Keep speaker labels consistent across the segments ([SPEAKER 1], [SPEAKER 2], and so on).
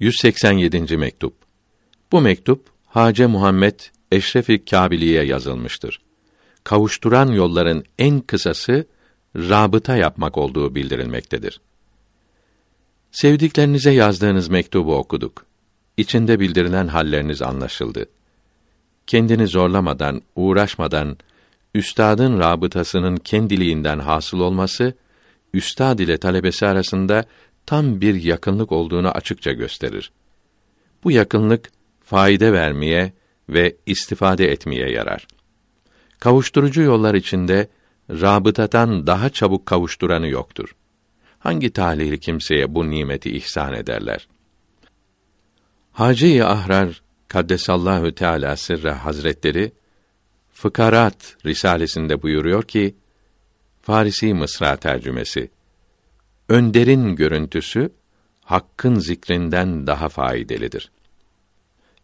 [SPEAKER 1] 187. mektup. Bu mektup Hace Muhammed Eşrefi Kabiliye yazılmıştır. Kavuşturan yolların en kısası rabıta yapmak olduğu bildirilmektedir. Sevdiklerinize yazdığınız mektubu okuduk. İçinde bildirilen halleriniz anlaşıldı. Kendini zorlamadan, uğraşmadan üstadın rabıtasının kendiliğinden hasıl olması üstad ile talebesi arasında tam bir yakınlık olduğunu açıkça gösterir. Bu yakınlık faide vermeye ve istifade etmeye yarar. Kavuşturucu yollar içinde rabıtadan daha çabuk kavuşturanı yoktur. Hangi talihli kimseye bu nimeti ihsan ederler? Hacı-i Ahrar Kaddesallahu Teala sırrı Hazretleri Fıkarat risalesinde buyuruyor ki Farisi Mısra tercümesi önderin görüntüsü hakkın zikrinden daha faydalıdır.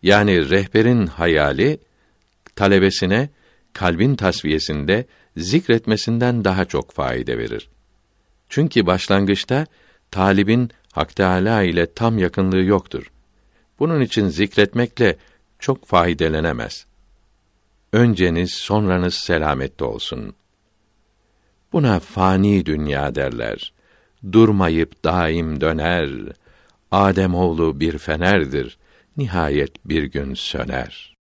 [SPEAKER 1] Yani rehberin hayali talebesine kalbin tasfiyesinde zikretmesinden daha çok faide verir. Çünkü başlangıçta talibin Hak Teâlâ ile tam yakınlığı yoktur. Bunun için zikretmekle çok faydelenemez. Önceniz sonranız selamette olsun. Buna fani dünya derler durmayıp daim döner. Adem oğlu bir fenerdir, nihayet bir gün söner.''